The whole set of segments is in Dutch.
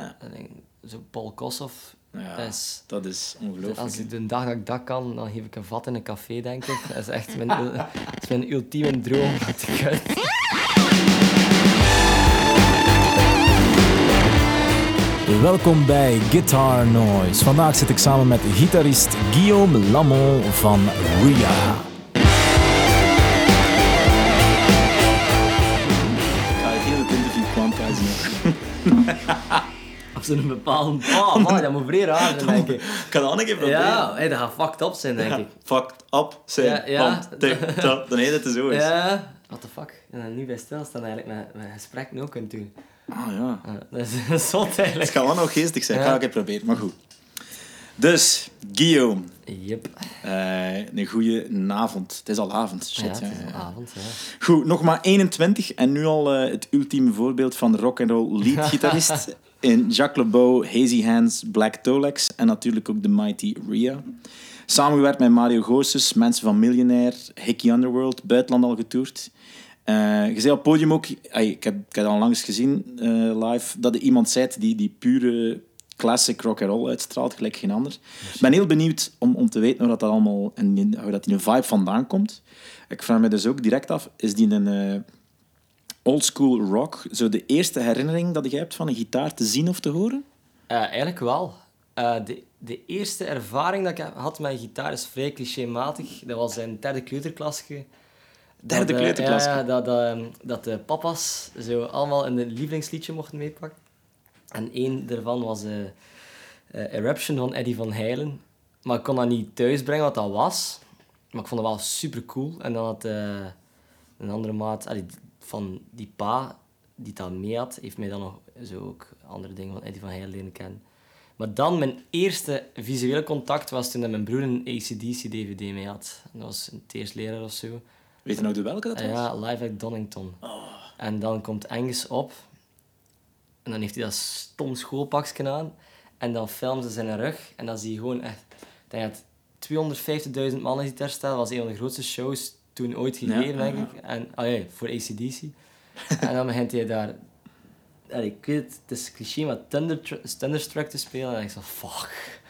ja. Ik denk, Zo Paul Kossoff. Ja, dat is, dat is ongelooflijk. als ik de dag dat ik dat kan, dan geef ik een vat in een café, denk ik. Dat is echt mijn, dat is mijn ultieme droom om te kunnen. Welkom bij Guitar Noise. Vandaag zit ik samen met gitarist Guillaume Lamont van Ria. Zo'n bepaalde... Oh, man, dat moet vrij raar zijn, denk ik. Ik kan dat nog een keer proberen. Ja, hey, dat gaat fucked up zijn, denk ik. Fucked up zijn. Ja, ja. Want dan heet het zo is. Ja, what the fuck. En dan niet bij stilstaan eigenlijk met, met gesprekken ook kunnen doen. Ah ja. Ja, dat is zot Het eigenlijk. gaat wel nog geestig zijn. Ik Ja. ga een keer proberen, maar goed. Dus, Guillaume. Yep. eh, een goede avond. Het is al avond. Shit, Ja, het is al avond, ja. Goed, nog maar 21 en nu al eh, het ultieme voorbeeld van rock and roll leadgitarist in Jacques LeBeau, Hazy Hands, Black Tolex en natuurlijk ook de Mighty Ria. Samengewerkt met Mario Goossens, mensen van Millionaire, Hickey Underworld, buitenland al getoerd. Eh, je zei op het podium ook, ik, heb, ik heb al langs gezien eh, live, dat er iemand zei die, die pure classic rock and roll uitstraalt, gelijk geen ander. Ik ben heel benieuwd om, om te weten hoe dat, dat allemaal en hoe dat die een vibe vandaan komt. Ik vraag me dus ook direct af, is die een eh oldschool rock zo de eerste herinnering dat je hebt van een gitaar te zien of te horen? Eh, eigenlijk wel. Eh, de, de eerste ervaring dat ik had met gitaar is vrij clichématig. Dat was in derde kleuterklasje. Derde Dat, eh, kleuterklasje? Ja, ja, dat, ehm, dat de papa's zo allemaal een lievelingsliedje mochten meepakken. En één daarvan was Eruption van Eddie van Heilen. Maar ik kon dat niet thuisbrengen wat dat was. Maar ik vond het wel super cool. En dan had een andere maat allee, van die pa die dat mee had, heeft mij dan nog zo ook andere dingen van Eddie van Heilen leren kennen. Maar dan, mijn eerste visuele contact was toen mijn broer een ACDC-DVD mee had. Dat was een het eerste leraar of zo. Weet je nou de welke dat was? Ah ja, live at Donington. En dan komt Angus op. En dan heeft hij dat stom schoolpakje aan. En dan filmt ze zijn rug. En dan zie je gewoon echt... Ik denk dat 250.000 man is die daar staan. Dat was een van de grootste shows toen ooit gegeven, Ja, denk ik. En, oh ja, voor ACDC. en dan begint hij daar... Ik weet het, het is cliché, maar Thunder, Thunderstruck te spelen. En ik zo, fuck.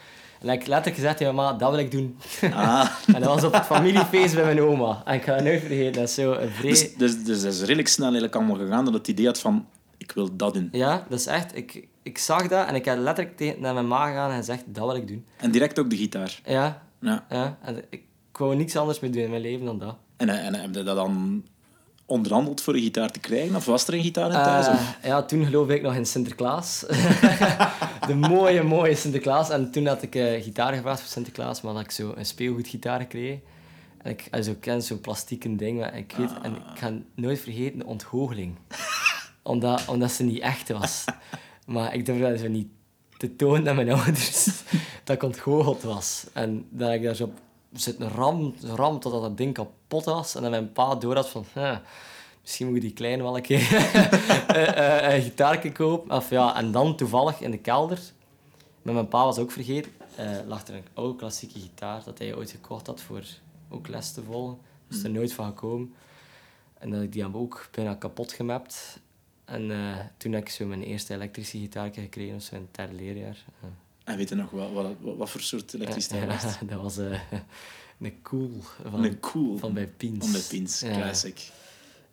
En ik letterlijk gezegd tegen mijn ma, dat wil ik doen. Ah, en dat was op het familiefeest bij mijn oma. En ik ga het nooit vergeten, dat is zo een vrij... dus, dus, dus dat is redelijk snel eigenlijk allemaal gegaan dat het idee had van, ik wil dat doen. Ja, dat is echt... Ik, ik zag dat en ik heb letterlijk tegen, naar mijn ma gegaan en gezegd, dat wil ik doen. En direct ook de gitaar. Ja, Ja. ja. En ik wou niks anders meer doen in mijn leven dan dat. En, en heb je dat dan onderhandeld voor een gitaar te krijgen? Of was er een gitaar in thuis? Eh, ja, toen geloof ik nog in Sinterklaas. de mooie, mooie Sinterklaas. En toen had ik eh, gitaar gevraagd voor Sinterklaas, maar had ik zo een speelgoedgitaar gekregen. En ik also, ken zo'n plastieke ding, maar ik weet, en ik ga nooit vergeten de onthoogeling. omdat, omdat ze niet echt was. Maar ik durfde dat zo niet te tonen aan mijn ouders dat ik ontgoocheld was. En dat ik daar zo op zitten ram, ram totdat dat ding kapot was. En dat mijn pa door had van... "Huh, misschien moet ik die kleine wel een keer eh, eh, een gitaartje kopen. Of, ja, en dan toevallig in de kelder, met mijn pa was ook vergeten, eh, lag er een oude klassieke gitaar dat hij ooit gekocht had voor ook les te volgen. Dus er nooit van gekomen. En dat ik die heb ook bijna kapot gemapt. En eh, toen heb ik zo mijn eerste elektrische gitaar gekregen, of zo derde leerjaar. Ja. En weet je nog wat, wat, wat, wat voor soort elektriciteit was het? dat was eh, een cool van, Een cool. van bij Piens. Van de pins, classic.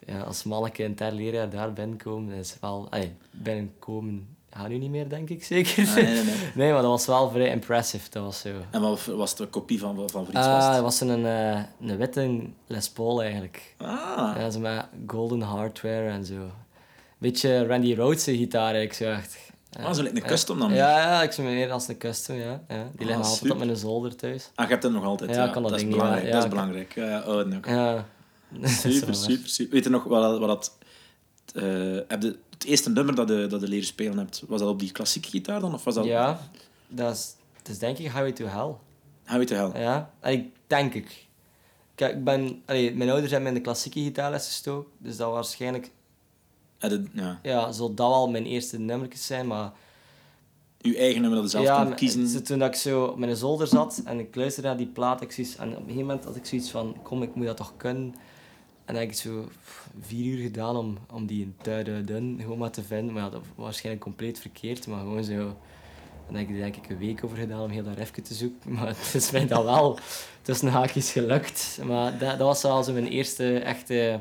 Ja, als manneke in het derde leerjaar daar binnenkomen, is wel... Binnenkomen gaat nu niet meer, denk ik, zeker. Ah, nee, nee, nee. Nee, maar dat was wel vrij impressive. Dat was zo... En wat was het een kopie van, van Frits Ah, dat was een, eh, een witte Les Paul, eigenlijk. Ah, Ja, zo met golden hardware en zo. Beetje Randy Rhodes gitaar, eigenlijk zo echt. Ah, zo lijkt een custom dan? Ja, ja, ik zou me eerder als een custom, ja. ja. Die liggen Ah, altijd super. op mijn zolder thuis. Ah, je hebt het nog altijd. Ja, Ja, ik kan dat dat is niet, belangrijk. ja. dat is belangrijk. Ja, ja, oh. Ja. Super, super, super. Weet je nog wat, wat dat... eh, heb je, het eerste nummer dat je, dat je leren spelen hebt, was dat op die klassieke gitaar dan? Of was dat... Ja, dat is, dat is denk ik Highway to Hell. How it hell? Ja, ik denk ik. Kijk, ik ben, allee, mijn ouders hebben in de klassieke gitaarles gestoken, dus dat waarschijnlijk, Ja. ja, zal dat wel mijn eerste nummertjes zijn, maar Je eigen nummer dat je zelf ja, kon kiezen. toen dat ik zo op mijn zolder zat en ik luisterde naar die plaat, ik zoiets, en op een gegeven moment had ik zoiets van, kom, ik moet dat toch kunnen. dan heb ik zo vier uur gedaan om, om die in duiden gewoon maar te vinden. Maar ja, dat was waarschijnlijk compleet verkeerd. Maar gewoon zo... Dan heb ik denk ik een week over gedaan om heel dat refje te zoeken. Maar het is mij dat wel tussen haakjes gelukt. Maar dat, dat was wel zo mijn eerste echte...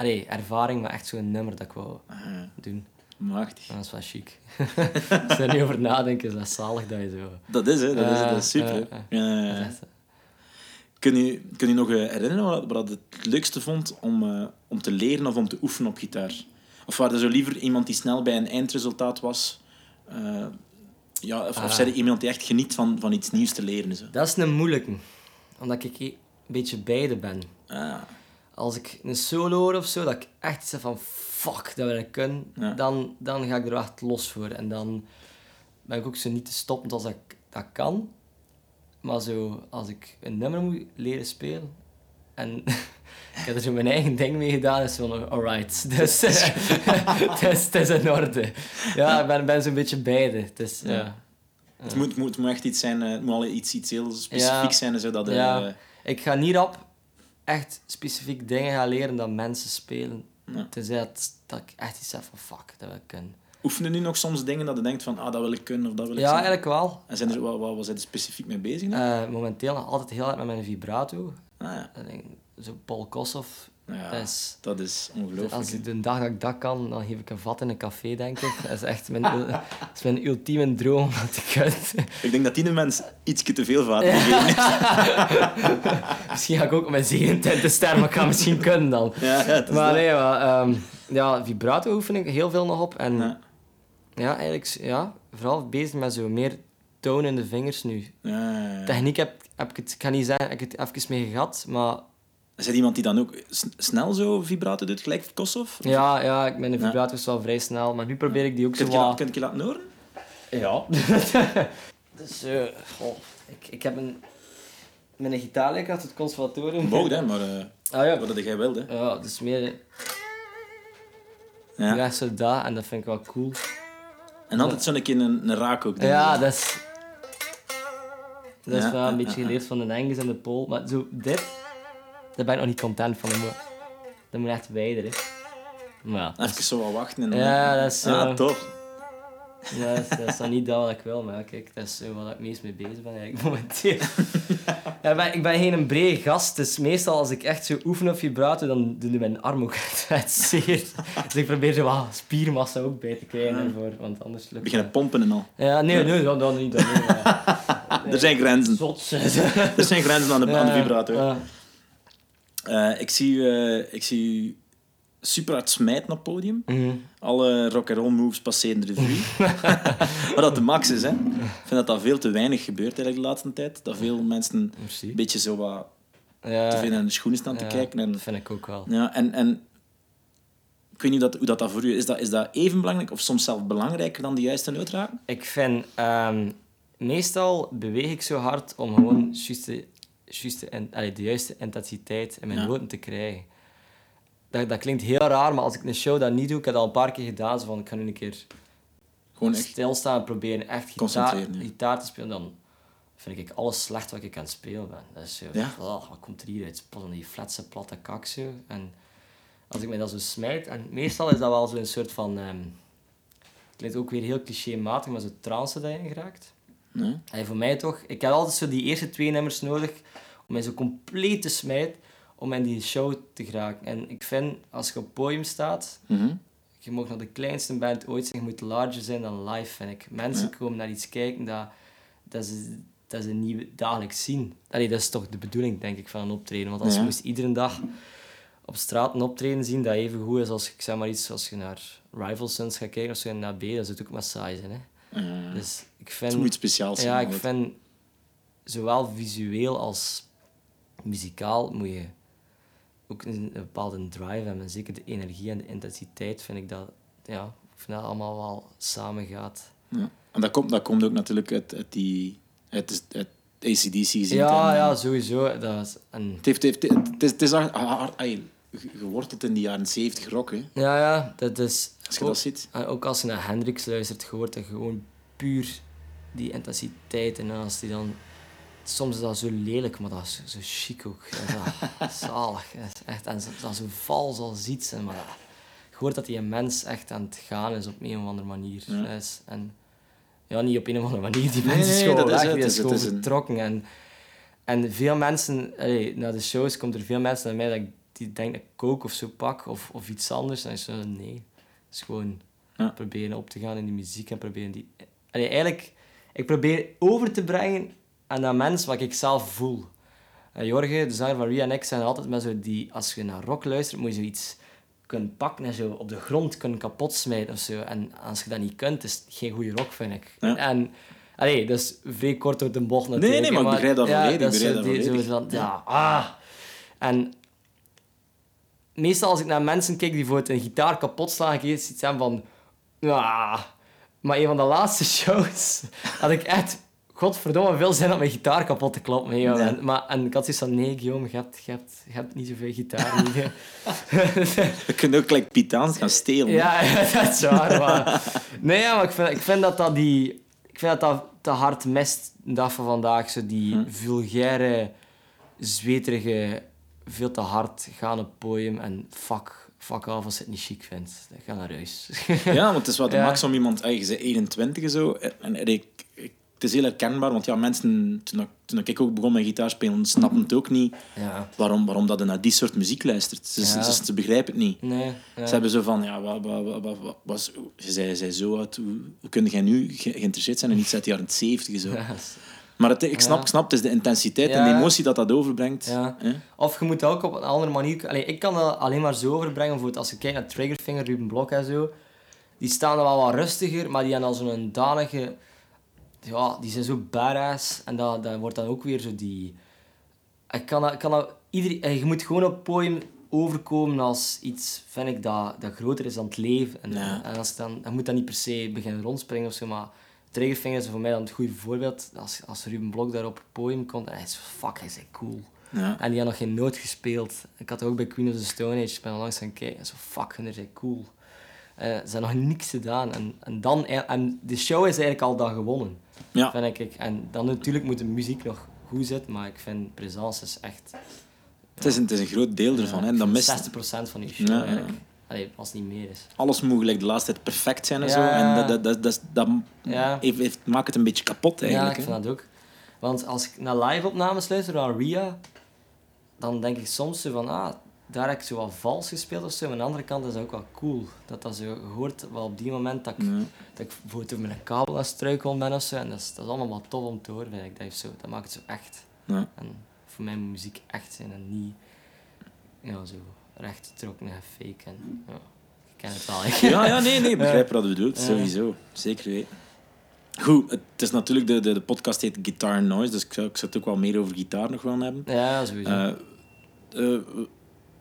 Allee, ervaring, maar echt zo'n nummer dat ik wou Ah, doen. machtig. Dat is wel chic. Als je er niet over nadenken, is dat zalig dat je zo... Dat is, hè. Dat is, dat is Ja, super. ja. Ja, ja. echt, Kun je, kun je nog eh, herinneren wat, wat je het leukste vond om, eh, om te leren of om te oefenen op gitaar? Of waren er zo liever iemand die snel bij een eindresultaat was? Eh, ja, of, of Ah. zei je iemand die echt geniet van, van iets nieuws te leren? Zo? dat is een moeilijke. Omdat ik een beetje beide ben. Ah, Als ik een solo hoor of zo, dat ik echt zeg van fuck, dat wil ik kunnen, Ja. dan, dan ga ik er echt los voor. En dan ben ik ook zo niet te stoppen als ik dat kan. Maar zo, als ik een nummer moet leren spelen en ik heb er zo mijn eigen ding mee gedaan, is van alright. Dus het is, het is in orde. Ja, ik ben, ben zo'n beetje beide. Het is, ja. Ja. het, moet, moet, moet echt iets zijn, eh, het moet al iets, iets heel specifiek Ja. zijn, zodat eh, Ja. Ik ga niet op echt specifiek dingen gaan leren dat mensen spelen. Ja. Tenzij dat, dat ik echt iets heb van fuck, dat wil ik kunnen. oefenen nu nog soms dingen dat je denkt van ah, dat wil ik kunnen of dat wil ik Ja, zijn? eigenlijk wel. En zijn er, wat, wat was je er specifiek mee bezig? Eh, momenteel nog altijd heel hard met mijn vibrato. ah, ja. Ik denk, zo Paul Kossoff. Ja, Dat is, dat is ongelooflijk. als ik de dag dat ik dat kan, dan geef ik een vat in een café, denk ik. Dat is echt mijn, dat is mijn ultieme droom om dat te kunnen. Ik denk dat die mens iets te veel vaten heeft. Misschien ga ik ook met 27 ster, maar ik ga misschien kunnen dan. Ja, ja, Maar nee, maar, ehm, ja, vibrato oefen ik heel veel nog op. En Ja. Ja, eigenlijk ja, vooral bezig met zo meer toon in de vingers nu. Ja, ja, ja. Techniek heb, heb ik het, ik ga niet zeggen, heb ik het even mee gehad, maar Is er iemand die dan ook snel zo vibrato doet, gelijk Kossoff? ja, ja ik- mijn vibrato is wel vrij snel, maar nu probeer ik die ook zo Kun je, la- wat... kun je laten horen? Ja. dus, eh, goh, ik, ik heb een... Mijn gitaarleer had het conservatorium. Boud, hè, maar eh Ah ja. wat jij wilde. Ja, dus meer... Ja. Ja, zo dat, en dat vind ik wel cool. En altijd zo'n keer een, een raak ook. Ja, dat is... Dat is Ja, wel een beetje geleerd van de Engels en de Pool. Maar zo, dit... Daar ben ik nog niet content van. Dat moet, dat moet echt wijder, hè. Maar ja, dat is, Even zo wat wachten. En dan- Ja, dat is, Ah, eh, tof. ja, dat is, dat is dan niet dat wat ik wil. Maar kijk, dat is zo wat ik meest mee bezig ben eigenlijk momenteel. ja, ik, ben, ik ben geen brede gast, dus meestal als ik echt zo oefen op vibrato, dan doen mijn arm ook echt zeer. Dus ik probeer zo wat spiermassa ook bij te krijgen ervoor, want anders lukt Beginnen pompen en al. Ja, nee, nee, dat, dat niet. Dat niet maar- Er zijn grenzen. Zot. Er zijn grenzen aan de, aan de vibrato. Ja. Eh, ik, zie, u, eh, ik zie u super hard smijten op het podium. Mhm. Alle rock and roll moves passeren de revue. Wat dat de max is, hè. Ik vind dat dat veel te weinig gebeurt eigenlijk de laatste tijd. Dat veel mensen Merci. een beetje zo wat Ja, te veel naar de schoenen staan te kijken. En, Dat vind ik ook wel. ja, en, en ik weet niet hoe dat, hoe dat, dat voor u is. Dat, is dat even belangrijk of soms zelfs belangrijker dan de juiste noot raken? Ik vind... ehm, meestal beweeg ik zo hard om gewoon juist de, juist de, en- allee, de juiste intensiteit in mijn Ja. noten te krijgen. Dat, dat klinkt heel raar, maar als ik een show dat niet doe, ik heb dat al een paar keer gedaan, zo van ik ga nu een keer Gewoon echt. stilstaan en proberen echt gitaar, Concentreren, ja. gitaar te spelen, dan vind ik alles slecht wat ik aan het spelen ben. Dat is zo, Ja? oh, wat komt er hier uit? Pas die fletse, platte kak zo. En als ik mij dat zo smijt, en meestal is dat wel zo'n soort van, ehm het klinkt ook weer heel clichématig, maar zo'n trance dat je in geraakt. Nee? En voor mij toch, ik heb altijd zo die eerste twee nummers nodig om mij zo compleet te smijten om in die show te geraken. En ik vind, als je op het podium staat, Mhm. je mag nog de kleinste band ooit zijn, je moet larger zijn dan live, vind ik. Mensen Ja. komen naar iets kijken dat, dat, ze, dat ze niet dagelijks zien. Allee, dat is toch de bedoeling, denk ik, van een optreden. Want als Ja. je moest iedere dag op straat een optreden zien dat even goed is als, ik zeg maar iets, als je naar Rival Sons gaat kijken of zo naar B, dat zou ook maar saai zijn. Hè? Eh, Dus ik vind... het moet speciaal zijn. Ja, ik vind zowel visueel als muzikaal moet je ook een, een bepaalde drive hebben. En zeker de energie en de intensiteit vind ik dat, ja, ik vind dat allemaal wel samen gaat. Ja. En dat komt, dat komt ook natuurlijk uit, uit die... Uit, uit ACDC gezien. Ja, ja, sowieso. Dat is, en, Het, heeft, heeft, het is, het is hard, hard- geworteld in die jaren 70 rock, hè. ja, ja, dat is... Als je ook, dat ziet. en ook als je naar Hendrix luistert, je hoort dat gewoon puur die intensiteit en als die dan soms is dat zo lelijk, maar dat is zo, chic ook. Dat is zalig. Is echt, en dat is zo vals als iets. En, maar dat- je hoort dat die mens echt aan het gaan is op een of andere manier. Ja. En, ja, niet op een of andere manier. Die Nee, mens is nee, gewoon dat is die gewoon een- vertrokken. En, en veel mensen, allee, na de shows komt er veel mensen naar mij dat ik, die denken dat ik coke of zo pak of, of iets anders. En ik zeg nee, het is gewoon Ja. proberen op te gaan in die muziek en proberen die... Allee, eigenlijk, ik probeer over te brengen aan dat mens wat ik zelf voel. En Jorge, de zanger van Ria en ik, zijn altijd met zo die... Als je naar rock luistert, moet je zoiets kunnen pakken en zo op de grond kunnen kapot smijten of zo. En als je dat niet kunt, is het geen goede rock, vind ik. Ja. En... Allee, dat is vrij kort door de bocht natuurlijk. nee, maar ik begrijp dat ja, volledig, zo dat die- zo van, ja, ah. En meestal als ik naar mensen kijk die voor het een gitaar kapot slaan, ik iets aan van... Ja. Maar een van de laatste shows had ik echt... Godverdomme, veel zin om mijn gitaar kapot te joh. Ja. En, maar, en ik had zoiets van, nee Guillaume, je hebt, je hebt, je hebt niet zoveel gitaar. Je kunt ook gelijk Piet gaan stelen. Ja, ja, dat is waar. Maar... Nee, ja, maar ik vind, ik vind dat dat die... Ik vind dat dat te hard mist, de dag van vandaag. Zo die Hm. vulgaire, zweterige, veel te hard gaande podium. En fuck, fuck af als je het niet chic vindt. Ga naar huis. Ja, want het is wat de Ja. max om iemand... Je zei 21 en zo. En, en ik, ik- het is heel herkenbaar, want ja, mensen... Toen, ik- toen ik ook begon met gitaar spelen, snapten het ook niet ja. waarom, waarom dat je naar die soort muziek luistert. Ze, ze- Ja. ze, ze begrijpen het niet. Nee. Ja. Ze hebben zo van, ja, wat, wat, wat, je zei zo uit, hoe, hoe kun jij nu ge- geïnteresseerd zijn in iets uit de jaren 70 en zo. Maar het, ik snap, Ja. ik snap, het is de intensiteit en de emotie dat dat overbrengt. Of je moet ook op een andere manier... Allee, ik kan dat alleen maar zo overbrengen. Bijvoorbeeld als je kijkt naar Triggerfinger, Ruben Blok en zo. Die staan er wel wat rustiger, maar die hebben al zo'n danige... Ja, die zijn zo badass. En dat, dat wordt dan ook weer zo die... Ik kan. Ik kan dat iedereen, eh, je moet gewoon op het podium overkomen als iets, vind ik, dat, dat groter is dan het leven. En, Ja. en als dan, dan moet dat niet per se beginnen rondspringen of zo, maar Triggerfinger is voor mij dan het goede voorbeeld. Als, als Ruben Blok daar op het podium komt en hij is fuck, hij is cool. Ja. En die had nog geen noot gespeeld. Ik had ook bij Queen of the Stone Age, ik ben al langs gaan kijken. En zo, fuck, hun zijn cool. Eh, ze hebben nog niks gedaan. En, en, dan, en de show is eigenlijk al dan gewonnen, Ja. vind ik. En dan natuurlijk moet de muziek nog goed zitten, maar ik vind presence is echt... Het, is een, het is een groot deel ervan. hè. Ik mist, vind 60% van je show eigenlijk. Allee, als het niet meer is. alles moet gelijk de laatste tijd perfect zijn en Ja. zo. En dat, dat, dat, dat, dat Ja. heeft, heeft, maakt het een beetje kapot Ja, eigenlijk. ik hè. vind dat ook. Want als ik naar live-opnames luister, naar Ria, dan denk ik soms zo van, ah, daar heb ik zo wat vals gespeeld of zo. Maar aan de andere kant is dat ook wel cool. Dat dat zo hoort wel op die moment dat ik, Ja. dat ik bijvoorbeeld over mijn kabel aan het struikelen ben of zo. En dat is, dat is allemaal wat tof om te horen, vind ik. Dat, zo, dat maakt het zo echt. Ja. En voor mij moet muziek echt zijn en niet ja, zo recht getrokken en fake. En, ja, ik ken het wel. Ja, ja, nee, nee, ik begrijp wat u bedoelt. Sowieso. Zeker weten. Goed, het is natuurlijk, de, de, de podcast heet Guitar Noise, dus ik zou, ik zou het ook wel meer over gitaar nog willen hebben. Ja, sowieso. Eh, eh,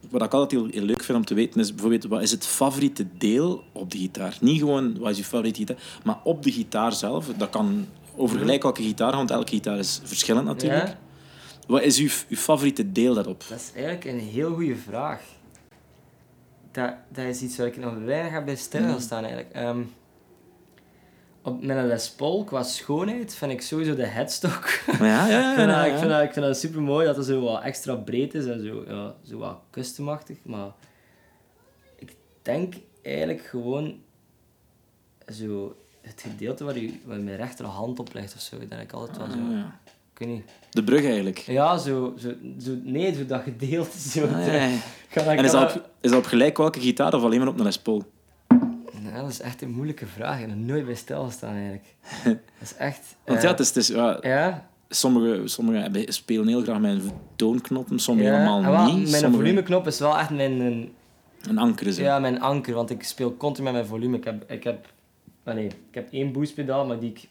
wat ik altijd heel, heel leuk vind om te weten is bijvoorbeeld wat is het favoriete deel op de gitaar? Niet gewoon wat is je favoriete gitaar, maar op de gitaar zelf. Dat kan over gelijk welke gitaar want elke gitaar is verschillend natuurlijk. Ja. Wat is uw, uw favoriete deel daarop? Dat is eigenlijk een heel goede vraag. Dat, dat is iets waar ik nog weinig bij stil gaan staan eigenlijk. Ehm, op mijn Les Paul, qua schoonheid, vind ik sowieso de headstock. Ja, ja, ja. ik, vind dat, ik, vind dat, ik vind dat super mooi dat het zo wat extra breed is en zo, ja, zo wat customachtig. Maar ik denk eigenlijk gewoon zo het gedeelte waar je waar mijn rechterhand op ligt of zo. Dat ik altijd wel zo. Ah, ja. Ik weet niet. De brug eigenlijk. Ja, zo, zo, zo, nee, zo dat gedeelte. Zo, Ah, ja, ja. Kan- En is dat, op, is dat op gelijk welke gitaar of alleen maar op een Les Paul? Ja, dat is echt een moeilijke vraag. Er nooit bij stilgestaan eigenlijk. Dat is echt... Want eh, ja, het is, het is, ja, Ja, sommige, sommige spelen heel graag met een toonknoppen, sommige ja. helemaal En wel, niet. Mijn sommige- volumeknop is wel echt mijn, mijn- Een anker zo. ja, mijn anker, want ik speel continu met mijn volume. Ik heb, ik heb, ah, nee, ik heb één boostpedaal, maar die ik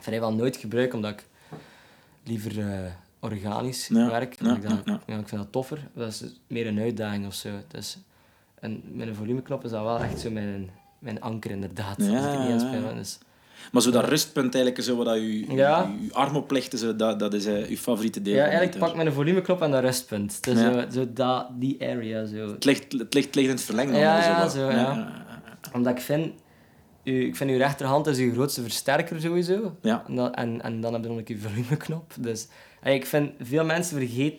vrijwel nooit gebruik, omdat ik liever eh, organisch Ja, werk. ja, ik, dat, ja, ik vind dat toffer. Dat is meer een uitdaging of zo. Dus, en met een volumeknop is dat wel echt zo mijn, mijn anker, inderdaad. Ja, als ik niet ja. speel. Dus, Maar zo dat rustpunt eigenlijk, zo, dat je, Ja. je, arm oplegt, zo, dat, dat is eh, je favoriete deel Ja, eigenlijk pak ik mijn volumeknop en dat rustpunt. Is Ja. zo, zo dat, die area. Zo. Het ligt, het, ligt, het ligt in het verlengde. Ja, allemaal ja, zo, ja. Omdat ik vind... ik vind uw rechterhand is uw grootste versterker sowieso. Ja. En, dan- en, en dan heb je nog een keer volumeknop. Dus ey, ik vind veel mensen vergeten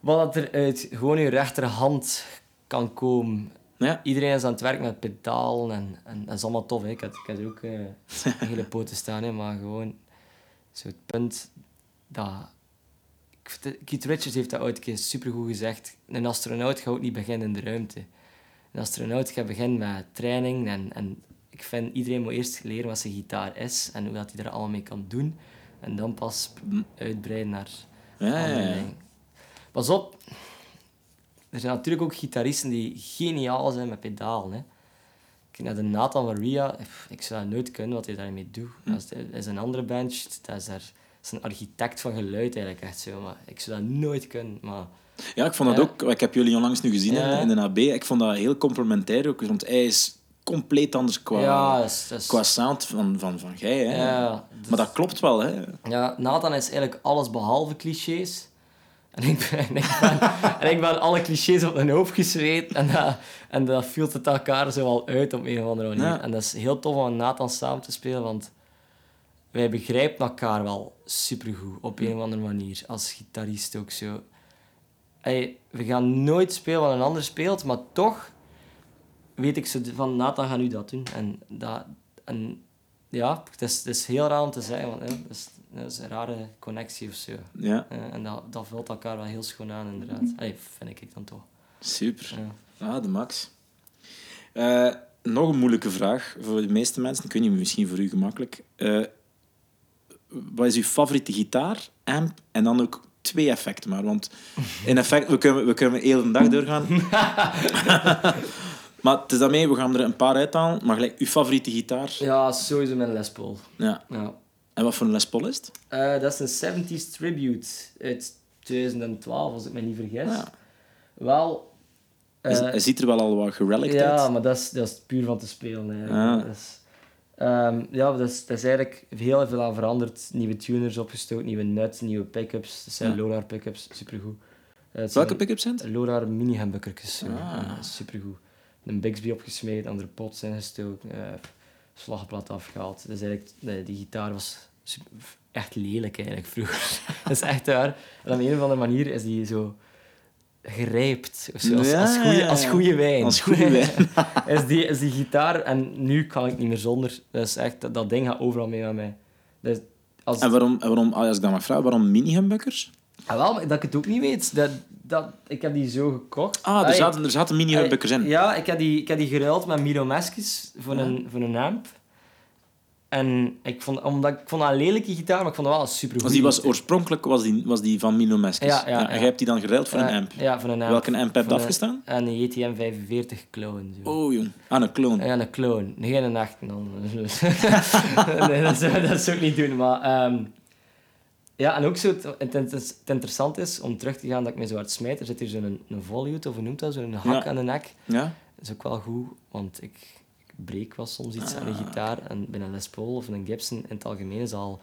wat er uit gewoon uw rechterhand kan komen. Ja. Iedereen is aan het werk met pedalen en, en dat is allemaal tof. Hè. Ik, had, ik had ook eh, een hele poten staan, hè, maar gewoon zo het punt dat. Keith Richards heeft dat ooit een keer supergoed gezegd. Een astronaut gaat ook niet beginnen in de ruimte. Een astronaut gaat beginnen met training en, en ik vind iedereen moet eerst leren wat zijn gitaar is en hoe dat hij er allemaal mee kan doen. En dan pas uitbreiden naar Ja, andere ja. dingen. Pas op, er zijn natuurlijk ook gitaristen die geniaal zijn met pedalen. Hè. Kijk naar de Nathan Maria, ik zou dat nooit kunnen wat hij daarmee doet. Hm. Dat is, een andere band, dat is, daar, is een architect van geluid eigenlijk echt zo. Maar ik zou dat nooit kunnen. Maar Ja, ik vond dat Ja. ook... Ik heb jullie onlangs nu gezien Ja. in de AB. Ik vond dat heel complementair ook, want hij is compleet anders qua, ja, qua sound van, van, van jij. Hè. ja, dus- Maar dat klopt wel, hè. Ja, Nathan is eigenlijk alles behalve clichés. En ik ben, en ik ben, en ik ben alle clichés op mijn hoofd gezweet. En dat, en dat viel het elkaar zo wel uit op een of andere manier. Ja. En dat is heel tof om met Nathan samen te spelen, want wij begrijpen elkaar wel supergoed op een of andere manier. Als gitarist ook zo. Ey, we gaan nooit spelen wat een ander speelt, maar toch weet ik zo van Nathan gaat nu dat doen. En, dat, en ja, het is, het is heel raar om te zeggen, want hè, dat, is, een rare connectie of zo. Ja, Eh, en dat, dat vult elkaar wel heel schoon aan, inderdaad. Allee, vind ik dan toch. super. Ja. Ah, de max. Eh, nog een moeilijke vraag voor de meeste mensen. Weet niet, misschien voor u gemakkelijk. Eh, wat is uw favoriete gitaar, amp en dan ook twee effecten maar? Want in effect, we kunnen, we kunnen de hele dag doorgaan. maar het is daarmee, we gaan er een paar uithalen. Maar gelijk, uw favoriete gitaar? Ja, sowieso mijn Les Paul. Ja. Ja. En wat voor een Les Paul is het? Eh, dat is een 70s tribute uit 2012, als ik me niet vergis. Ja. Wel... Hij, eh, hij ziet er wel al wat gerelict ja, uit. maar dat is, dat is puur van te spelen. Eigenlijk. Ah. Dat is, ehm, ja, dat is, dat is eigenlijk heel veel aan veranderd. Nieuwe tuners opgestoken, nieuwe nuts, nieuwe pickups. Dat zijn Ja. Lolar pickups, supergoed. Eh, Welke pick-ups zijn het? Lolar mini humbuckertjes. Ah. supergoed. Een Bixby opgesmeed, andere pots ingestoken, eh slagblad afgehaald. Dus eigenlijk, de, die gitaar was super- echt lelijk eigenlijk vroeger. dat is echt waar. En op een of andere manier is die zo gerijpt. Zo, als, Ja, als, goede, als goede wijn. Als goede wijn. is, die, is die gitaar en nu kan ik niet meer zonder. Dat, is echt, dat, dat ding gaat overal mee met mij. Dus als, En waarom, en waarom, als ik dan mag vragen, waarom mini-humbuckers? Ah, wel, maar dat ik het ook niet weet. Dat, dat, ik heb die zo gekocht. Ah, er zaten, er zaten mini-humbuckers in. Ja, ik heb die, ik heb die geruild met Miro Meskis voor, een, voor een amp. En ik vond, omdat, ik vond dat een lelijke gitaar, maar ik vond dat wel een super Want die was oorspronkelijk was die, was die van Mino Meskes. Ja, ja, En jij hebt die dan geruild voor een amp. Ja, voor een amp. Welke amp heb je een- afgestaan? En een JTM 45 clone. Zo. Oh, jong. Ah, een clone. Ja, een clone. Geen een echte dan. nee, dat zou, dat zou ik niet doen. Maar, ehm, ja, en ook zo, het, het, het, het interessant is, om terug te gaan dat ik me zo hard smijt, er zit hier zo'n een, een volute, of hoe noemt dat, zo'n hak Ja. aan de nek. Ja? Dat is ook wel goed, want ik, ik breek wel soms iets aan Ah. de gitaar. En bij een Les Paul of een Gibson in het algemeen is al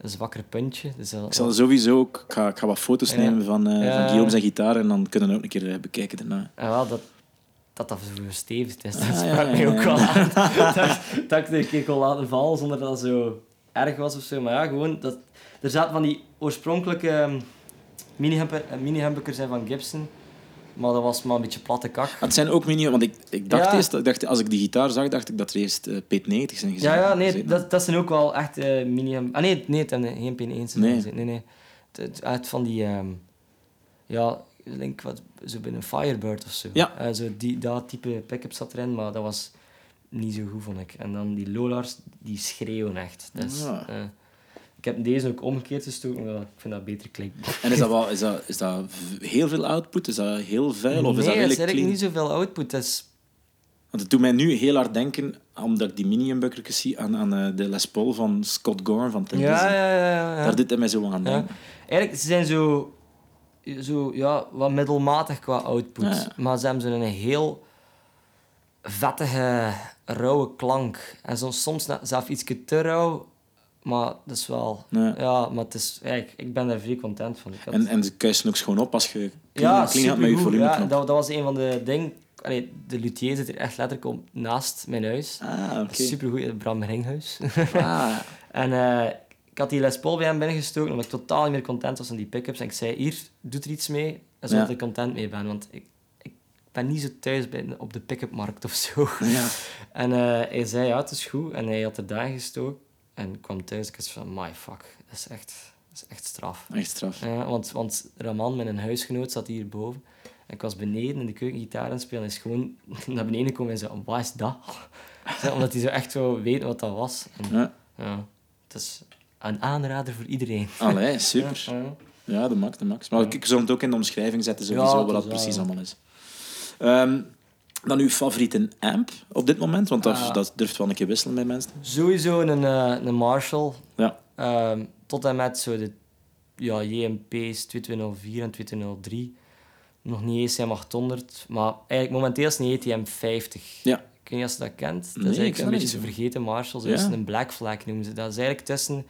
een zwakker puntje. Dus dat- Ik zal sowieso ook... Ik ga, ik ga wat foto's Ja. nemen van, Ja. van Guillaume zijn gitaar en dan kunnen we ook een keer eh, bekijken daarna. En wel, dat dat, dat zo verstevigd is, dat Ah, ja, sprak ja, mij ook ja. wel aan. dat, dat ik het een keer kon laten vallen zonder dat het zo erg was of zo. Maar ja, gewoon, dat, er zaten van die oorspronkelijke ehm, eh, mini-humbuckers in van Gibson. Maar dat was maar een beetje platte kak. Ah, het zijn ook mini... Want ik, ik dacht Ja. eerst... Ik dacht, als ik die gitaar zag, dacht ik dat er eerst eh, P90 zijn gezien. Ja, ja, nee, dat, dat zijn ook wel echt eh mini Ah nee, nee, het zijn geen P1's. Nee. Nee, nee. Het, het, uit van die... ehm, ja, ik denk wat, zo bij een Firebird of zo. Ja. Zo die, dat type pick-up zat erin, maar dat was niet zo goed, vond ik. En dan die Lolars, die schreeuwen echt. Dus, Ja. Ik heb deze ook omgekeerd gestoken, maar ik vind dat beter klinken. En is dat, wel, is, dat, is dat heel veel output? Is dat heel vuil? Of is nee, dat dat is eigenlijk clean? niet zoveel output. Dat is Want het doet mij nu heel hard denken, omdat ik die mini-humbuckertjes zie, aan, aan eh, de Les Paul van Scott Gorham van Ten ja, ja, ja, ja, ja. Daar doet hij mij zo aan Ja. denken. Eigenlijk, ze zijn zo, zo ja, wat middelmatig qua output. Ja, ja. Maar ze hebben zo'n heel vettige, rauwe klank. En soms, soms zelfs iets te rauw, maar dat is wel... Ja. Ja, maar het is, ja, ik, ik ben daar vrij content van. Had- En, en ze kuisen ook schoon op als je ja, clean gaat met je supergoed. volumeknop. Ja, dat, dat was een van de dingen. Allee, de luthier zit er echt letterlijk op, naast mijn huis. Ah, oké. Super goed, Bram Ringhuis. Ah, en eh, ik had die Les Paul bij hem binnengestoken, omdat ik totaal niet meer content was aan die pickups. En ik zei, hier, doe er iets mee, zodat Ja. ik content mee ben. Want ik, ik ben niet zo thuis bij, op de pick-up-markt of zo. ja. En eh, hij zei, ja, het is goed. En hij had er daar gestoken. En ik kwam thuis en ik van, my fuck, dat is echt, dat is echt straf. Echt straf. Ja, want, want Raman, mijn huisgenoot, zat hierboven. En ik was beneden in de keuken gitaar aan spelen. En is gewoon naar beneden gekomen en zei, wat is dat? Omdat hij zo echt wou weten wat dat was. En, Ja. ja, het is een aanrader voor iedereen. Allee, super. Ja, ja. Ja, de max, de max. Maar ik zal het ook in de omschrijving zetten, sowieso, wat dat precies allemaal is. Ehm, dan uw favoriete amp op dit moment? Want dat, Ah. dat durft wel een keer wisselen bij mensen. Sowieso een, eh, een Marshall. Ja. Ehm, tot en met zo de ja, JMP's 2204 en 2203. Nog niet eens M800. Maar eigenlijk momenteel is het een ETM 50. Ja. Ik weet niet of je dat kent. Dat Nee, is eigenlijk een beetje zo. vergeten Marshall. Ja. een Black Flag noemen ze. Dat is eigenlijk tussen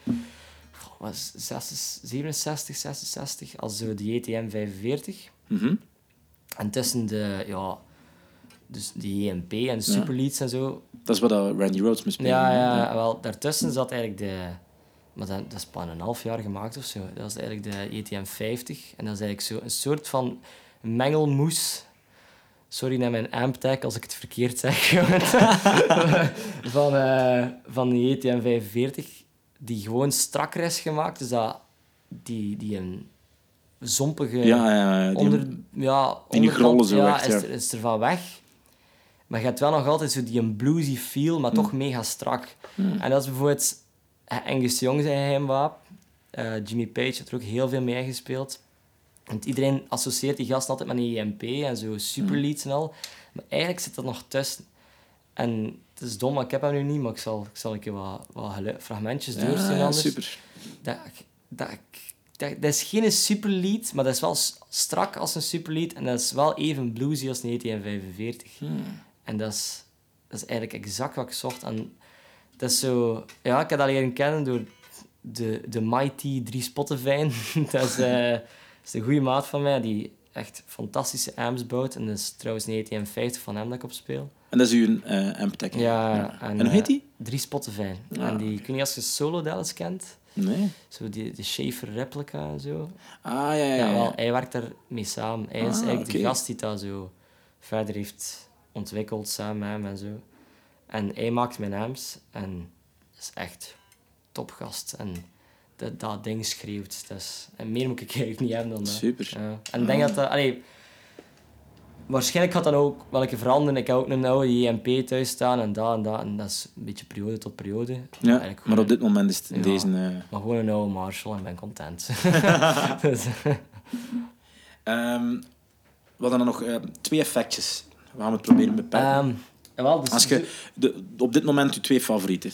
goh, het, 66 67, 66 als zo de ETM 45. Mhm. En tussen de, ja, dus de JMP en de Superleads en zo, Dat is wat Randy Rhodes moest spelen. ja, ja, wel, daartussen zat eigenlijk de... Maar dat, dat is pas een half jaar gemaakt of zo. Dat was eigenlijk de ETM 50. En dat is eigenlijk zo een soort van mengelmoes. Sorry naar mijn amptag als ik het verkeerd zeg. van, eh, van de ETM 45. Die gewoon strakker is gemaakt. Dus dat die, die een zompige... Ja, ja, ja, die- onder, ja, die onderkant, ja, is, er, is er van weg. Maar je hebt wel nog altijd zo die een bluesy feel, maar Hmm. toch mega strak. En dat is bijvoorbeeld eh, Angus Young zijn geheimwapen. Eh Jimmy Page heeft er ook heel veel mee gespeeld. Want iedereen associeert die gast altijd met een EMP en zo superleads en al. Maar eigenlijk zit dat nog tussen. En het is dom, maar ik heb hem nu niet, maar ik zal, ik zal een keer wat, wat fragmentjes Ja, doorsturen ja, super. Dat, dat, dat, dat is geen superlead, maar dat is wel strak als een superlead. En dat is wel even bluesy als een ETM 45. En dat is, dat is eigenlijk exact wat ik zocht. En dat is zo... Ja, ik heb dat leren kennen door de, de Mighty 3 Spotify. dat is, eh, dat is een goede maat van mij, die echt fantastische amps bouwt. En dat is trouwens een ETM 50 van hem dat ik op speel. En dat is uw eh amp tech. Ja, En, hoe heet die? 3 Spotify. Ja. En die, weet niet als je Solo Dallas kent. Nee. Zo die, de Schaefer replica en zo. Ah, ja, ja, Ja, ja. wel, hij werkt daar mee samen. Hij is Ah, eigenlijk de gast die dat zo verder heeft ontwikkeld samen met hem en zo. En hij maakt mijn amps en is echt topgast. En dat, dat ding schreeuwt. Dus, en meer moet ik eigenlijk niet hebben dan dat. Super. Ja. En ik denk dat dat... Allee, waarschijnlijk gaat dat ook wel een keer veranderen. Ik heb ook een oude JMP thuis staan en dat en dat. En dat is een beetje periode tot periode. Ja, maar op dit moment is het Ja. deze... eh, Maar gewoon een oude Marshall en ben content. dus, ehm, we hadden dan nog eh, twee effectjes. We gaan het proberen beperken. Ehm, wel, dus Als je de, op dit moment je twee favorieten.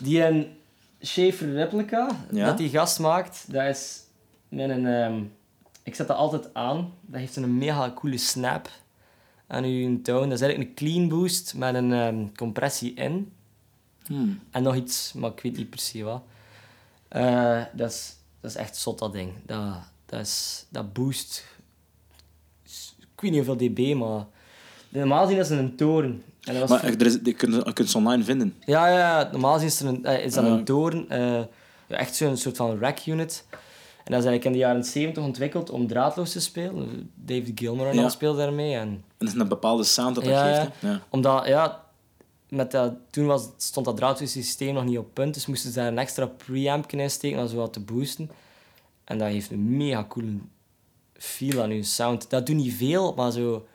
Die een Schaefer replica Ja. dat die gast maakt, dat is met een... ehm, ik zet dat altijd aan. Dat heeft een mega coole snap aan uw toon. Dat is eigenlijk een clean boost met een ehm, compressie in. Hmm. En nog iets, maar ik weet niet precies wat. Eh, dat, is, dat is echt zot, dat ding. Dat, dat, is, dat boost... Ik weet niet hoeveel dB, maar... Normaal gezien is het een toren. En dat was Maar er is, je kunt, je kunt ze online vinden. ja, ja, normaal gezien is, er een, eh, is dat een toren. eh, echt zo'n soort van rack unit. En dat is eigenlijk in de jaren 70 ontwikkeld om draadloos te spelen. David Gilmour en Ja. al speelde daarmee. En En dat is een bepaalde sound dat dat Ja, geeft. Hè? Ja. omdat, ja, met dat, toen was, stond dat draadloos systeem nog niet op punt. Dus moesten ze daar een extra preamp in steken om zo wat te boosten. En dat heeft een mega coole feel aan hun sound. Dat doet niet veel, maar zo...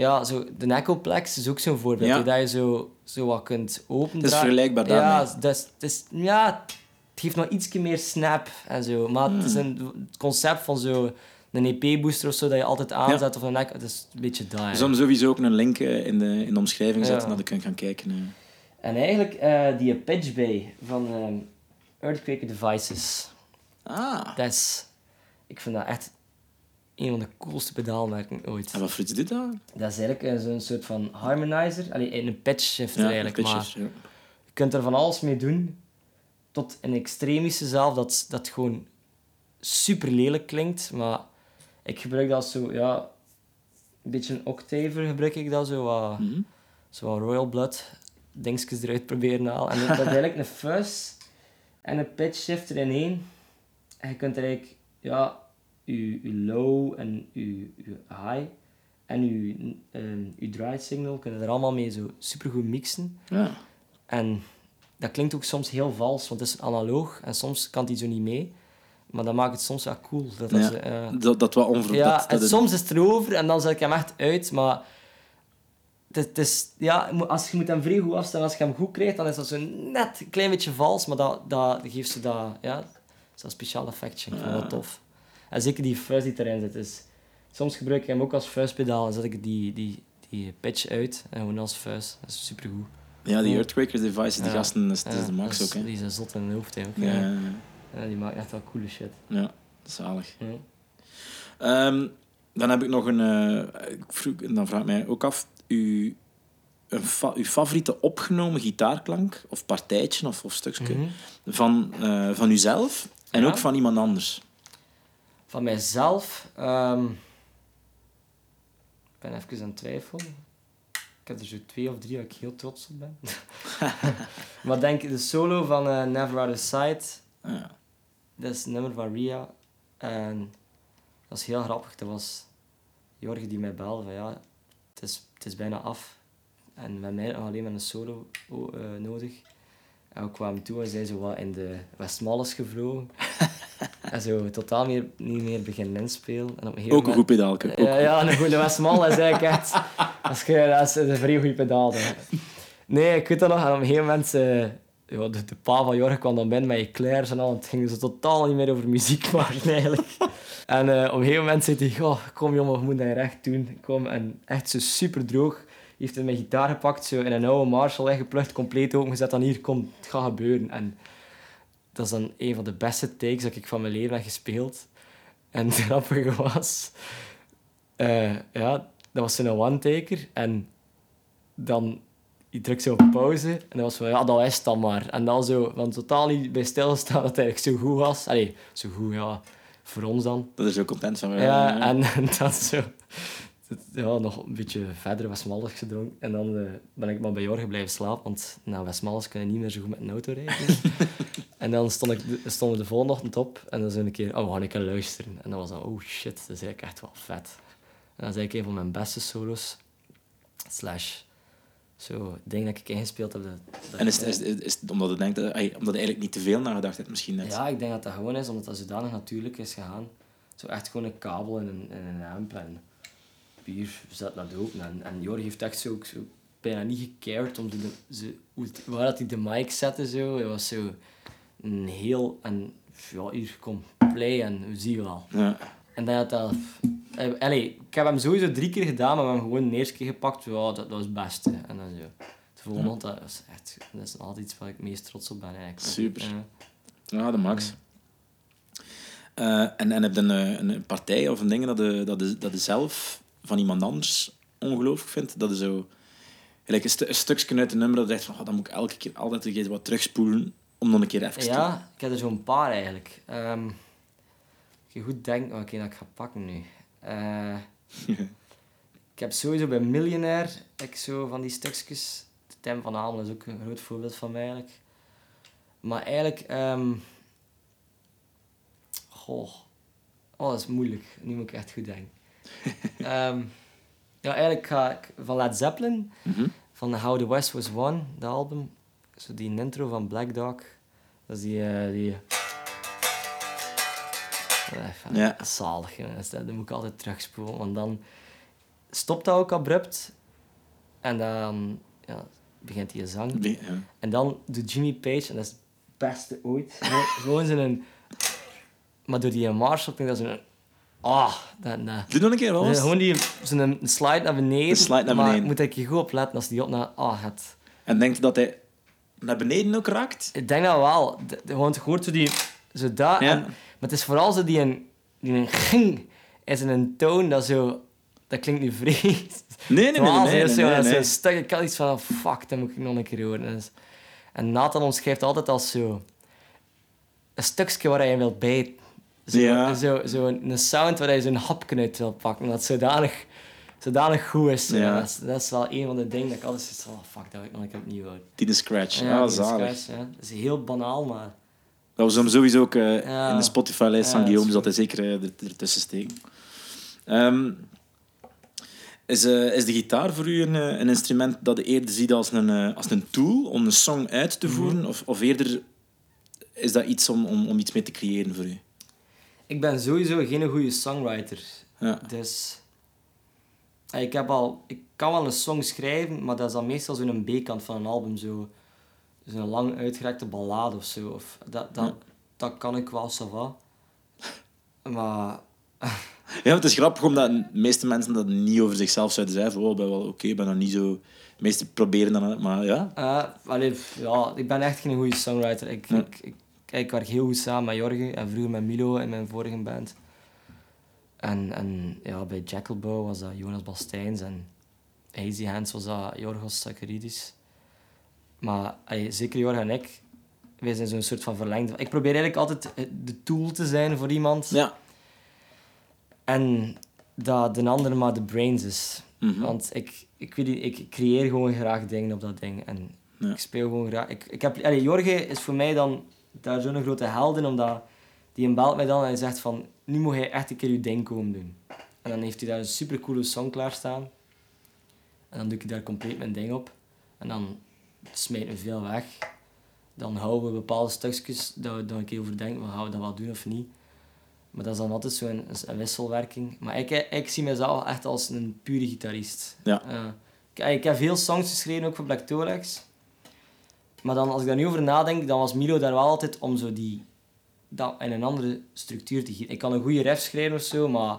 Ja, zo, de Echoplex is ook zo'n voorbeeld. Ja. Dat je zo, zo wat kunt openen. Het is vergelijkbaar Ja, daarmee. dat is, het is, ja, het geeft nog iets meer snap en zo. Maar het is Hmm. een, het concept van zo een EP-booster of zo dat je altijd aanzet of een dat is een beetje. We hè. zullen sowieso ook een link eh, in de, in de omschrijving zetten, Ja. dat je kunt gaan kijken. eh. En eigenlijk eh, die Pitch Bay van Earthquake Devices. Ah, Dat is... Ik vind dat echt een van de coolste pedaalmerken ooit. en wat voor dit dan? Dat is eigenlijk eh, zo'n soort van harmonizer. Allee, een pitch shifter eigenlijk, een maar ja. je kunt er van alles mee doen. Tot een extremische zelf, dat, dat gewoon super lelijk klinkt. Maar ik gebruik dat zo, ja... een beetje een octaver gebruik ik dat, zo wat, Mhm. zo wat Royal Blood dingetjes eruit proberen halen. En dat is eigenlijk een fuzz en een pitch shifter in één. En je kunt er eigenlijk, ja, je, je low en je, je high en je, ehm je dry signal kunnen er allemaal mee zo supergoed mixen. Ja. En dat klinkt ook soms heel vals, want het is analoog en soms kan die zo niet mee. Maar dat maakt het soms wel cool. Dat dat Ja. eh, Dat, dat wat onver... ja, dat, en het- soms is het erover en dan zet ik hem echt uit, maar het, het is, ja, als je moet hem vrij goed afstellen, als je hem goed krijgt, dan is dat zo net een klein beetje vals, maar dat, dat geeft ze dat, ja, zo'n speciaal effectje. Ik vind dat tof. En zeker die fuzz die erin zit. Dus soms gebruik ik hem ook als fuzzpedaal en zet ik die, die, die pitch uit en gewoon als fuzz. Dat is supergoed. Ja, die Earthquakers devices, die Ja. gasten, dat is Ja, de max ook, hè. Die zijn zot in hun hoofd, hè, ook. Ja, Ja. ja, Ja, die maken echt wel coole shit. ja, zalig. Ehm, dan heb ik nog een... eh, ik vroeg, dan vraag ik mij ook af, uw, een fa- uw favoriete opgenomen gitaarklank, of partijtje, of, of stukje, Mhm. van, eh, van uzelf en ook van iemand anders. Van mijzelf. ehm, ik ben even aan het twijfelen. Ik heb er zo twee of drie waar ik heel trots op ben. maar denk de solo van eh, Never Out of Sight. Ja. Dat is een nummer van Ria. En dat is heel grappig. Dat was Jorge die mij belde van ja, het is, het is bijna af. En met mij nog alleen maar een solo eh, nodig. En we kwamen toe en zijn zo wat in de Westmalles gevlogen. en zo totaal meer, niet meer beginnen inspelen. En op een Ook een goed pedaalke. ook ja, ja, een goede Westmal is eigenlijk echt... Als je, dat is een vrij goede pedaal. hè. Nee, ik weet dat nog. En op een gegeven moment... eh, ja, de, de pa van Jorg kwam dan binnen met eclairs en al. Het ging zo totaal niet meer over muziek maken, eigenlijk. En eh, op een gegeven moment zei hij... "Goh, kom jongen, we moeten dat recht doen. Kom. En echt zo super droog. Heeft hij mijn gitaar gepakt, zo in een oude Marshall weggeplukt, compleet opengezet. En hier, kom, het gaat gebeuren. En dat is dan een van de beste takes dat ik van mijn leven heb gespeeld. En het grappige was... eh, ja, dat was zo'n one-taker. En dan... Je drukt zo op pauze. En dan was van, ja, dat is het dan maar. En dan zo, van totaal niet bij stilstaan dat het eigenlijk zo goed was. Allee, zo goed, ja. Voor ons dan. Dat is ook content van. Ja, en, en dan zo... Ja, nog een beetje verder Westmalles gedronken. En dan eh, ben ik maar bij Jorgen blijven slapen. Want na Westmalles kun je niet meer zo goed met een auto rijden. en dan stond ik, stonden we de volgende ochtend op. En dan zo een keer... Oh, we gaan luisteren. En dan was dat... Oh shit, dat is eigenlijk echt wel vet. En dat is eigenlijk een van mijn beste solos. Slash... Zo, ding dat ik ingespeeld heb. Dat, dat En is, is, is, is het omdat je denkt, omdat je eigenlijk niet te veel nagedacht hebt misschien net? Ja, ik denk dat dat gewoon is, omdat dat zodanig natuurlijk is gegaan. Zo echt gewoon een kabel en een, en een puur zet dat open. En, en Jorg heeft echt zo, ook zo bijna niet gecared om de, zo, hoe waar dat hij de mic zette. Zo. Hij was zo een heel... En ja, hier, kom, play en we zien wel. Ja. En dat dat... eh, Allee, ik heb hem sowieso drie keer gedaan, maar we hebben hem gewoon de eerste keer gepakt. Ja, dat, dat was het beste. En dan zo. De volgende, dat is echt... Dat is altijd iets waar ik meest trots op ben, eigenlijk. Super. Ja. Ja, de max. Eh, en, en heb je een, een partij of een ding dat je, dat, je, dat je zelf van iemand anders ongelooflijk vindt? Dat je zo... Gelijk een, een stukje uit een nummer dat je denkt van, oh, dan moet ik elke keer altijd een keer wat terugspoelen om dan een keer even te Ja, ik heb er zo'n paar eigenlijk. Als je goed denkt welke dat ik ga pakken nu. Eh, ik heb sowieso bij Millionaire ik zo van die stukjes. Tim van Hamel is ook een groot voorbeeld van mij eigenlijk. Maar eigenlijk... ehm goh. Oh, dat is moeilijk. Nu moet ik echt goed denken. Ehm, ja, eigenlijk ga ik van Led Zeppelin, Mhm. van How the West Was Won, de album. Zo die intro van Black Dog. Dat is die... eh, die Eh, Ja. Zalig. Dat, is- dat moet ik altijd terugspoelen. Want dan stopt dat ook abrupt. En dan ja, begint hij zang. Ja. En dan doet Jimmy Page, en dat is het beste ooit. Gewoon, zo'n... Maar door die Marshall klinkt dat zo'n... Ah, dat... dat Doe nog een keer eh, eens. gewoon die, zo'n slide naar beneden. Een slide naar Maar beneden. moet ik je goed opletten als die op naar A gaat. En denkt dat hij naar beneden ook raakt? Ik denk dat wel. De, de, gewoon, je hoort zo die... Zo daar. Ja. En, maar het is vooral zo die een... Die een ging is in een toon dat zo... Dat klinkt nu vreemd. Nee, nee, nee. Nee, nee, zo- nee, stuk, ik had iets van, fuck, dat moet ik nog een keer horen. En, en Nathan omschrijft altijd als zo... Een stukje waar je wilt bijten. Zo, Ja. zo, zo een, een sound waar je zo'n hapje uit wil pakken. Dat zodanig zodanig goed is. Ja. Dat, is dat is wel een van de dingen dat ik altijd zoiets van, oh, fuck, dat wil ik nog een opnieuw houden. Die de scratch. Ja, ah, die zalig. scratch, ja. Dat is heel banaal, maar... Dat was hem sowieso ook eh, Ja. in de Spotify-lijst van Guillaume, zat hij zeker eh, er, ertussen steken. Ehm, is, eh, is de gitaar voor u een, een instrument dat je eerder ziet als een, als een tool om een song uit te voeren? Mhm. of, of eerder is dat iets om, om, om iets mee te creëren voor u? Ik ben sowieso geen goede songwriter. Ja. Dus... eh, Ik, heb al, ik kan wel een song schrijven, maar dat is dan meestal zo'n B-kant van een album. Zo, zo'n lang uitgerekte ballade of zo. Of, dat, dat, Ja. dat kan ik wel, ça. Maar... Ja, het is grappig omdat de meeste mensen dat niet over zichzelf zouden zeggen. Van, oh, ik ben wel oké, ik ben nog niet zo... De meesten proberen dan, maar ja. allee, pff, ja, ik ben echt geen goede songwriter. Ik, Ja. ik, ik, ik werk heel goed samen met Jorge en vroeger met Milo in mijn vorige band. En, en ja, bij Jackalbow was dat Jonas Bastijns en Hazy Hands was dat Jorgos Sakaridis. Maar zeker Jorge en ik, wij zijn zo'n soort van verlengde. Ik probeer eigenlijk altijd eh, de tool te zijn voor iemand. Ja. En dat de ander maar de brains is. Mhm. Want ik, ik, weet niet, ik creëer gewoon graag dingen op dat ding. En Ja. ik speel gewoon graag. Ik, ik heb, allee, Jorge is voor mij dan daar zo'n grote held in, omdat die een belt mij dan en hij zegt van, nu moet hij echt een keer je ding komen doen. En dan heeft hij daar een supercoole song klaarstaan. En dan doe ik daar compleet mijn ding op. En dan smijt me veel weg. Dan houden we bepaalde stukjes dat we dan een keer overdenken, gaan we dat wel doen of niet. Maar dat is dan altijd zo'n een wisselwerking. Maar ik, ik zie mezelf echt als een pure gitarist. Ja. Eh, ik, ik heb veel songs geschreven, ook voor Black Thorax. Maar dan, als ik daar nu over nadenk, dan was Milo daar wel altijd om zo die, dat in een andere structuur te gieten. Ik kan een goede ref schrijven of zo, maar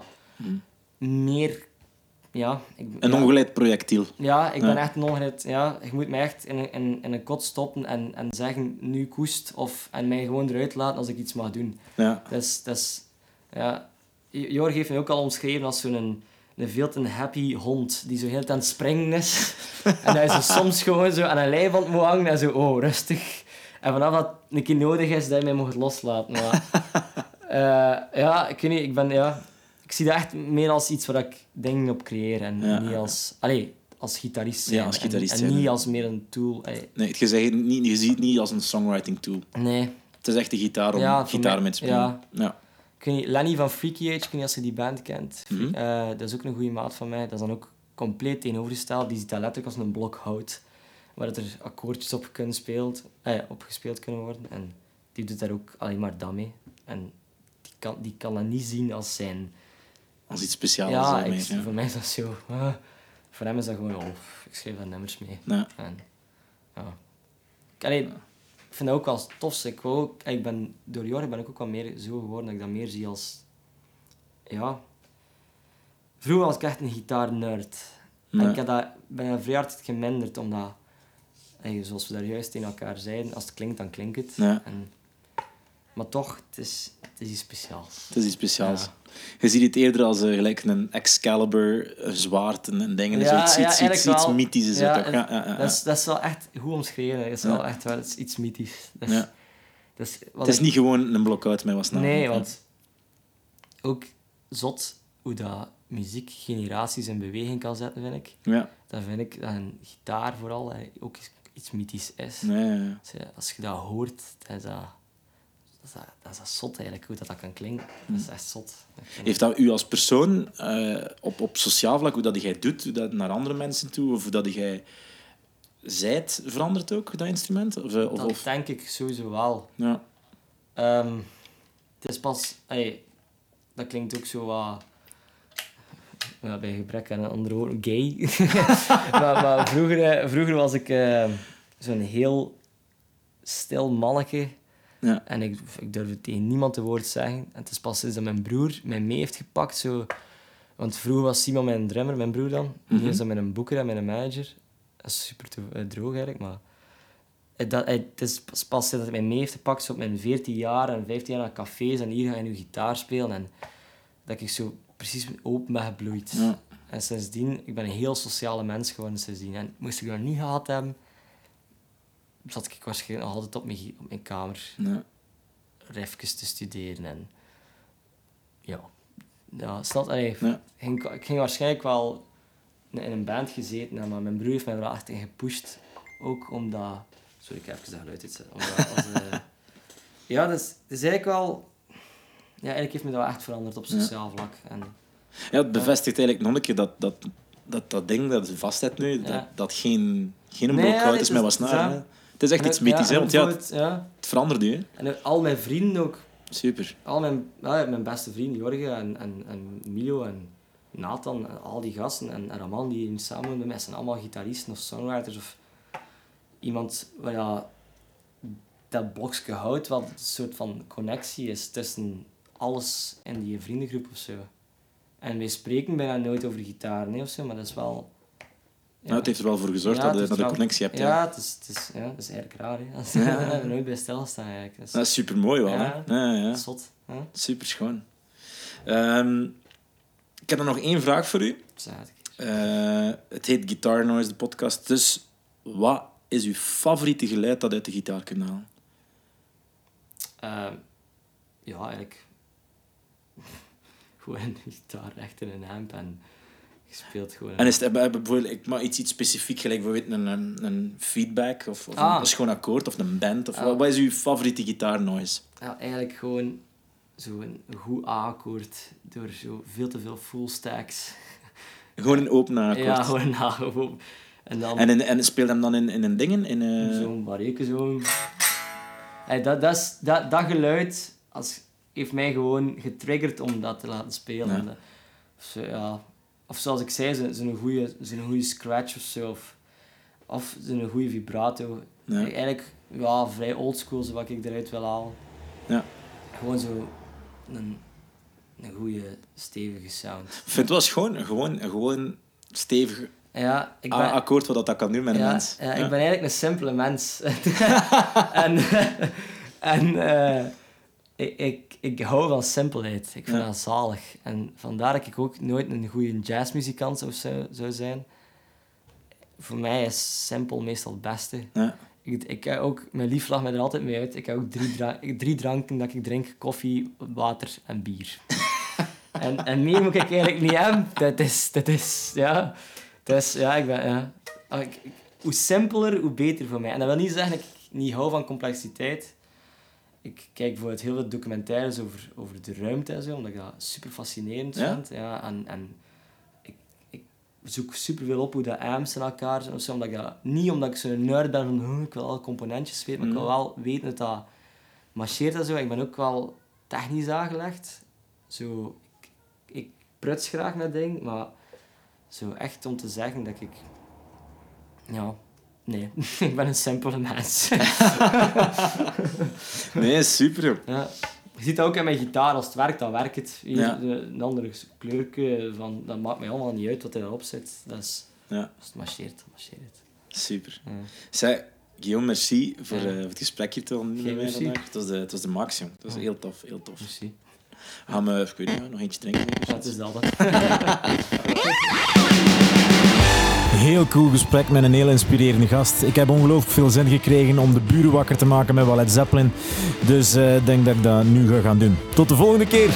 meer... Ja, ik, Een ongeleid projectiel. Ja, ik ben Ja. echt nog net... Ja, je moet mij echt in, een- in, in een kot stoppen en, en zeggen, nu koest. Of, en mij gewoon eruit laten als ik iets mag doen. Ja. Dat is... Dat is ja, Jorg heeft mij ook al omschreven als zo'n een, een veel te happy hond. Die zo heel aan het springen is. en hij is soms gewoon zo aan een lijfband moet hangen en zo, oh, rustig. En vanaf dat een keer nodig is, dat je mij mocht loslaten. Maar, eh, ja, ik weet niet, ik ben... Ja, ik zie dat echt meer als iets waar ik dingen op creëer. En Ja. niet als... Allee, als gitarist Ja, als gitarist en, zijn, en niet als meer een tool. Nee, je, zegt niet, je ziet het niet als een songwriting tool. nee. Het is echt de gitaar om Ja, gitaar mee te spelen. ja. Ja. Lenny van Freaky Age, ik weet niet als je die band kent. Mhm. Eh, dat is ook een goede maat van mij. Dat is dan ook compleet tegenovergesteld. Die ziet dat letterlijk als een blok hout. Waar dat er akkoordjes op, kunnen speelt, eh, op gespeeld kunnen worden. En die doet daar ook alleen maar dat mee. En die kan, die kan dat niet zien als zijn... Als iets speciaals. ja, ik, ja. voor mij is dat zo... ah. voor hem is dat gewoon... Oh, ik schrijf daar nummers mee. Ja. En, ja. Allee, ik vind dat ook wel tof. Ik, ook, ik ben, door jaren ben ik ook wel meer zo geworden dat ik dat meer zie als... Ja... Vroeger was ik echt een gitaarnerd. En Ja. ik heb dat, ben dat vrij hard geminderd, omdat... zoals we daar juist tegen elkaar zeiden, als het klinkt, dan klinkt het. Ja. En, maar toch, het is, het is iets speciaals. Het is iets speciaals. Ja. Je ziet het eerder als eh, gelijk een Excalibur, een zwaard en, en dingen. Ja, ja, iets, iets, eigenlijk iets wel. mythisch is Ja, het toch? Ja, ja, ja, Dat, is, dat is wel echt goed omschreven. Dat is Ja. wel echt wel dat is iets mythisch. Dat is, Ja. dat is, wat Het is ik- niet gewoon een blok-out met wat snel. Nee, want ook zot hoe dat muziek generaties in beweging kan zetten, vind ik. Ja, Dan vind ik dat een gitaar vooral eh, ook iets- iets mythisch is. nee, ja, ja. Als, je, dat hoort, is dat, dat, is dat, is dat zot eigenlijk, hoe dat, dat kan klinken. Dat is echt zot. Heeft dat u als persoon eh, op, op sociaal vlak, hoe dat jij doet, hoe dat naar andere mensen toe, of hoe dat jij zijt, verandert ook, dat instrument? Of, eh, of, dat of- denk ik sowieso wel. ja. Ehm, het is pas... ey, dat klinkt ook zo wat... Ja, bij gebrek aan een andere woord, gay. maar maar vroeger, eh, vroeger was ik zo'n heel stil manneke. Ja. En ik, ik durfde tegen niemand een woord zeggen. En het is pas sinds dat mijn broer mij mee heeft gepakt. Zo, want vroeger was Simon mijn drummer, mijn broer dan. Nu is dat met een boeker en met een manager. Dat is super eh, droog eigenlijk, maar... Het, dat, het is pas- pas sinds dat hij mij mee heeft gepakt, zo op mijn 14 jaar en 15 jaar naar cafés en hier ga je nu gitaar spelen. En dat ik zo precies open ben gebloeid. Ja. En sindsdien, ik ben een heel sociale mens geworden sindsdien. En moest ik dat niet gehad hebben, zat ik waarschijnlijk nog altijd op mijn, op mijn kamer Ja. refjes te studeren. En ja, ja snap allee, Ja. ging, ik ging waarschijnlijk wel in een band gezeten, en maar mijn broer heeft mij er wel echt in gepusht. Ook omdat... Sorry, ik heb even dat geluid uitzetten. Omdat als, eh, ja, dat is, dat is eigenlijk wel... Ja, eigenlijk heeft me dat wel echt veranderd op sociaal vlak. En, Ja, het bevestigt eigenlijk nog een keer dat dat, dat, dat ding dat vastzet nu, dat, Ja. dat geen, geen een Nee, blok ja, hout dit is met wat snaren. Het is echt iets mythisch, hè, want ja, het, ja, het verandert u. Hè. en al mijn vrienden ook. Super. Al mijn, ja, mijn beste vrienden, Jorge en, en, en Milo en Nathan, en al die gasten en, en Raman die hier samen met mij zijn allemaal gitaristen of songwriters of iemand waar ja, dat blokje houdt, wat een soort van connectie is tussen alles in die vriendengroep of zo. En wij spreken bijna nooit over gitaar nee, of zo, maar dat is wel... Nou, het heeft er wel voor gezorgd Ja, dat, het je, dat wel- connectie hebt. Ja, Ja. het is, het is, ja, dat is eigenlijk raar. Hè. Is- Daar hebben we nooit bij stilstaan eigenlijk. Dat is, Dat is super mooi wel. Ja. Hè? Ja, ja. zot. Super schoon. Ehm, ik heb er nog één vraag voor u. Eh, het heet Guitar Noise, de podcast. Dus wat is uw favoriete geluid dat uit de gitaar kunt halen? Ehm, ja, eigenlijk gewoon een gitaar echt in een amp en je speelt gewoon. En is het bijvoorbeeld ik maar iets, iets specifiek, gelijk bijvoorbeeld een, een, een feedback of, of Ah. een, schoon akkoord of een band? Of Ah. wat, wat is uw favoriete gitaar noise? ja, eigenlijk gewoon zo'n goed A-akkoord door zo veel te veel full stacks. Gewoon een open akkoord. Ja, gewoon een A. gewoon. En dan En, in, en speelt hem dan in, in een dingen? In, eh, zo'n barreke zo. Hey, dat, dat, is, dat, dat geluid als, heeft mij gewoon getriggerd om dat te laten spelen. Ja. Zo, ja. Of zoals ik zei, zo'n zo goede zo'n goede scratch of zo. Of, of zo'n goede vibrato. Ja. Eigenlijk ja, vrij oldschool, wat ik eruit wil halen. Ja. Gewoon zo een, een goede, stevige sound. Ik vind het wel schoon. Gewoon, gewoon stevig Ja, ik ben, A-akkoord wat dat kan doen met een ja, mens. Ja, ik ben eigenlijk een simpele mens. en en eh, ik, ik, ik hou van simpelheid. Ik vind Ja. dat zalig. En vandaar dat ik ook nooit een goede jazzmuzikant zou, zou, zijn. Voor mij is simpel meestal het beste. Ja. Ik, ik ook, mijn lief lacht mij er altijd mee uit. Ik heb ook drie, dra drie dranken dat ik drink. Koffie, water en bier. en, en meer moet ik eigenlijk niet hebben. Dat is, dat is, ja... Dus ja, ik ben, ja. Ah, hoe simpeler, hoe beter voor mij. En dat wil niet zeggen dat ik niet hou van complexiteit. Ik kijk bijvoorbeeld heel veel documentaires over, over de ruimte en zo, omdat ik dat super fascinerend Ja? vind. Ja, en, en ik, ik zoek super veel op hoe de amps in elkaar zo, omdat ik dat, niet omdat ik zo'n nerd ben van oh, ik wil alle componentjes weten, maar ik wil Mhm. wel weten dat dat marcheert en zo. Ik ben ook wel technisch aangelegd. Zo, ik, ik pruts graag met dingen, maar zo echt om te zeggen dat ik... Ja, nee. ik ben een simpele mens. Nee, super. joh. ja. Je ziet dat ook in mijn gitaar. Als het werkt, dan werkt het. Hier, Ja. een andere kleurke, van, dat maakt mij allemaal niet uit wat erop zit. Dat is, Ja, als het marcheert, dan marcheert het. super. Ja. Zeg, Guillaume, merci voor, Ja. eh, voor het gesprek hier te ondernemen vandaag. Het was de, het was de max, jong. Het was heel tof, heel tof. Merci. Gaan we, ik weet niet, nog eentje drinken? Het is dat. Heel cool gesprek met een heel inspirerende gast. Ik heb ongelooflijk veel zin gekregen om de buren wakker te maken met wat Led Zeppelin. Dus eh, ik denk dat ik dat nu ga gaan doen. Tot de volgende keer.